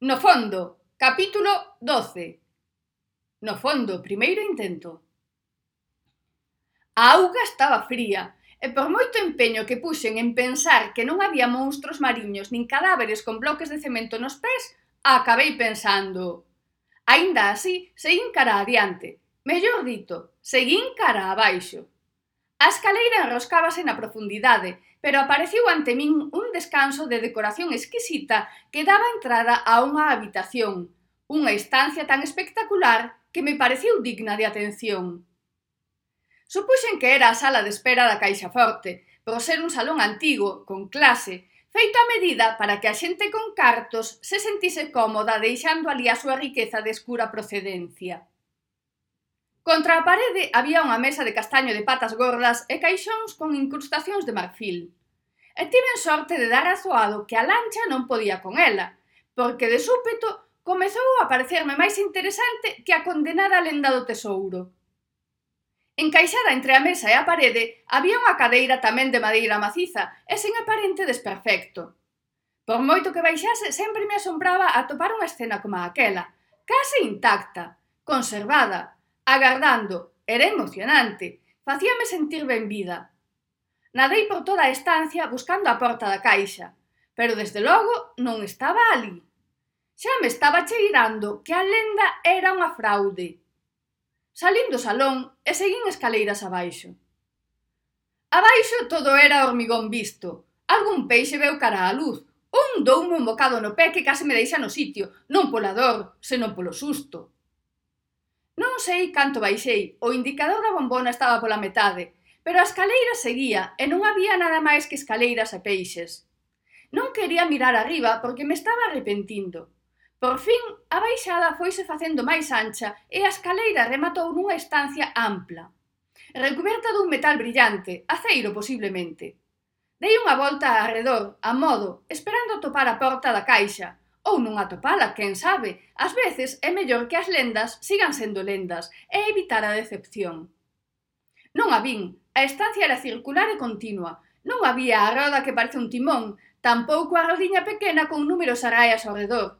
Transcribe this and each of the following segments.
No fondo, capítulo 12. No fondo, primeiro intento. A auga estaba fría, e por moito empeño que puxen en pensar que non había monstruos mariños nin cadáveres con bloques de cemento nos pés, acabei pensando. Aínda así, seguín cara adiante. Mellor dito, seguín cara abaixo. A escaleira enroscábase na profundidade, pero apareciu ante min un descanso de decoración exquisita que daba entrada a unha habitación, unha estancia tan espectacular que me pareciu digna de atención. Supuxen que era a sala de espera da Caixa Forte, por ser un salón antigo, con clase, feito a medida para que a xente con cartos se sentise cómoda deixando ali a súa riqueza de escura procedencia. Contra a parede había unha mesa de castaño de patas gordas e caixóns con incrustacións de marfil. E tiven sorte de dar azoado que a lancha non podía con ela, porque de súpeto comezou a parecerme máis interesante que a condenada lenda do tesouro. Encaixada entre a mesa e a parede había unha cadeira tamén de madeira maciza e sen aparente desperfecto. Por moito que baixase, sempre me asombraba atopar unha escena como aquela, case intacta, conservada, agardando, era emocionante, facíame sentir ben vida. Nadei por toda a estancia buscando a porta da caixa, pero desde logo non estaba ali. Xa me estaba cheirando que a lenda era unha fraude. Salín do salón e seguín escaleiras abaixo. Abaixo todo era hormigón visto. Algún peixe veu cara á luz. Un doume un bocado no pé que case me deixa no sitio, non pola dor, senón polo susto. Non sei canto baixei, o indicador da bombona estaba pola metade, pero a escaleira seguía e non había nada máis que escaleiras e peixes. Non quería mirar arriba porque me estaba arrepentindo. Por fin, a baixada foise facendo máis ancha e a escaleira rematou nunha estancia ampla. Recuberta dun metal brillante, aceiro posiblemente. Dei unha volta arredor, a modo, esperando topar a porta da caixa, ou non atopala, quen sabe. Ás veces é mellor que as lendas sigan sendo lendas e evitar a decepción. Non a vin, a estancia era circular e continua. Non había a roda que parece un timón, tampouco a rodiña pequena con números arraias ao redor.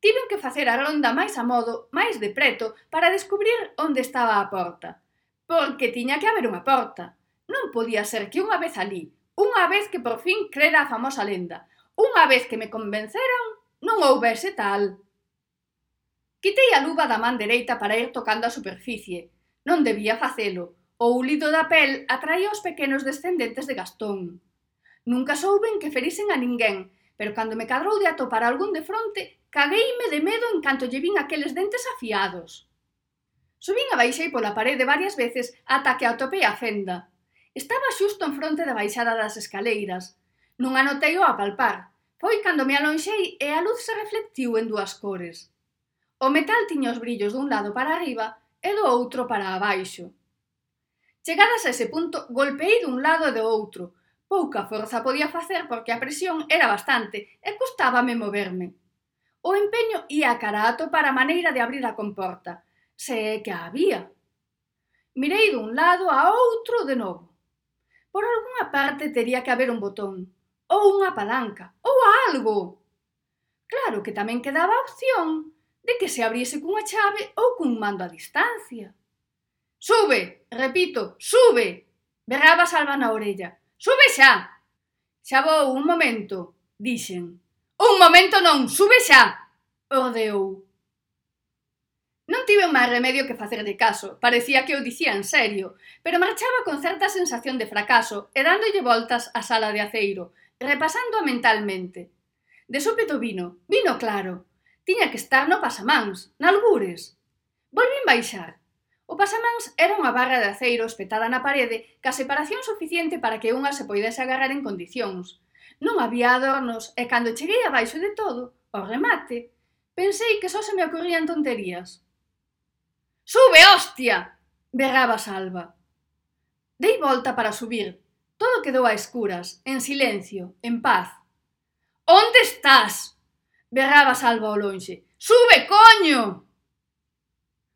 Tiven que facer a ronda máis a modo, máis de preto, para descubrir onde estaba a porta. Porque tiña que haber unha porta. Non podía ser que unha vez alí, unha vez que por fin crera a famosa lenda, unha vez que me convenceron, Non houbese tal. Quitei a luva da man dereita para ir tocando a superficie. Non debía facelo. O ulido da pel atraía os pequenos descendentes de Gastón. Nunca souben que ferisen a ninguén, pero cando me cadrou de atopar algún de fronte, cagueime de medo en canto lle vin aqueles dentes afiados. Subín a baixei pola parede varias veces ata que atopei a fenda. Estaba xusto en fronte da baixada das escaleiras. Non anotei o a palpar, Foi cando me alonxei e a luz se reflectiu en dúas cores. O metal tiña os brillos dun lado para arriba e do outro para abaixo. Chegadas a ese punto, golpeei dun lado e do outro. Pouca forza podía facer porque a presión era bastante e custábame moverme. O empeño ía carato para a maneira de abrir a comporta, se é que a había. Mirei dun lado a outro de novo. Por algunha parte tería que haber un botón ou unha palanca, ou algo. Claro que tamén quedaba a opción de que se abriese cunha chave ou cun mando a distancia. Sube, repito, sube, berraba Salva na orella. Sube xa! Xa vou, un momento, dixen. Un momento non, sube xa! Ordeou. Non tive máis remedio que facerlle caso, parecía que o dicía en serio, pero marchaba con certa sensación de fracaso e dándolle voltas á sala de aceiro, repasándoa mentalmente. De súpeto vino, vino claro. Tiña que estar no pasamáns, nalgures. Volvín baixar. O pasamáns era unha barra de aceiro espetada na parede ca separación suficiente para que unha se poidese agarrar en condicións. Non había adornos e cando cheguei abaixo de todo, ao remate, pensei que só se me ocorrían tonterías. Sube, hostia! berraba Salva. Dei volta para subir, Todo quedou a escuras, en silencio, en paz. Onde estás? berraba Salva ao lonxe. Sube, coño!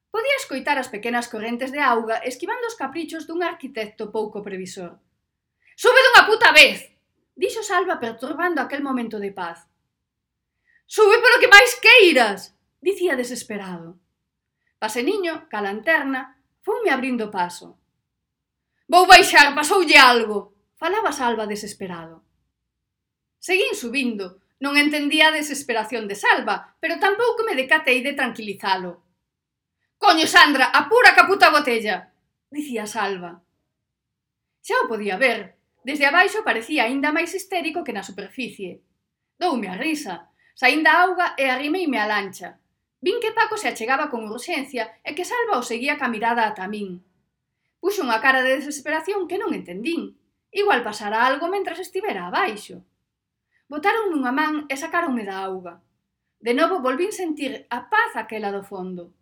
Podía escoitar as pequenas correntes de auga esquivando os caprichos dun arquitecto pouco previsor. Sube dunha puta vez! Dixo Salva perturbando aquel momento de paz. Sube polo que máis queiras! Dicía desesperado. Paseniño, ca lanterna, foume abrindo paso. Vou baixar, pasoulle algo. Falaba Salva desesperado. Seguín subindo. Non entendía a desesperación de Salva, pero tampouco me decatei de tranquilizalo. Coño, Sandra, apura que a puta botella, dicía Salva. Xa o podía ver. Desde abaixo parecía aínda máis histérico que na superficie. Doume a risa. Saín da auga e arrimeime a lancha. Vin que Paco se achegaba con urxencia e que Salva o seguía ca mirada ata min. Puxo unha cara de desesperación que non entendín, Igual pasara algo mentras estivera abaixo. Botaron nunha man e sacáronme da auga. De novo volvín sentir a paz aquela do fondo.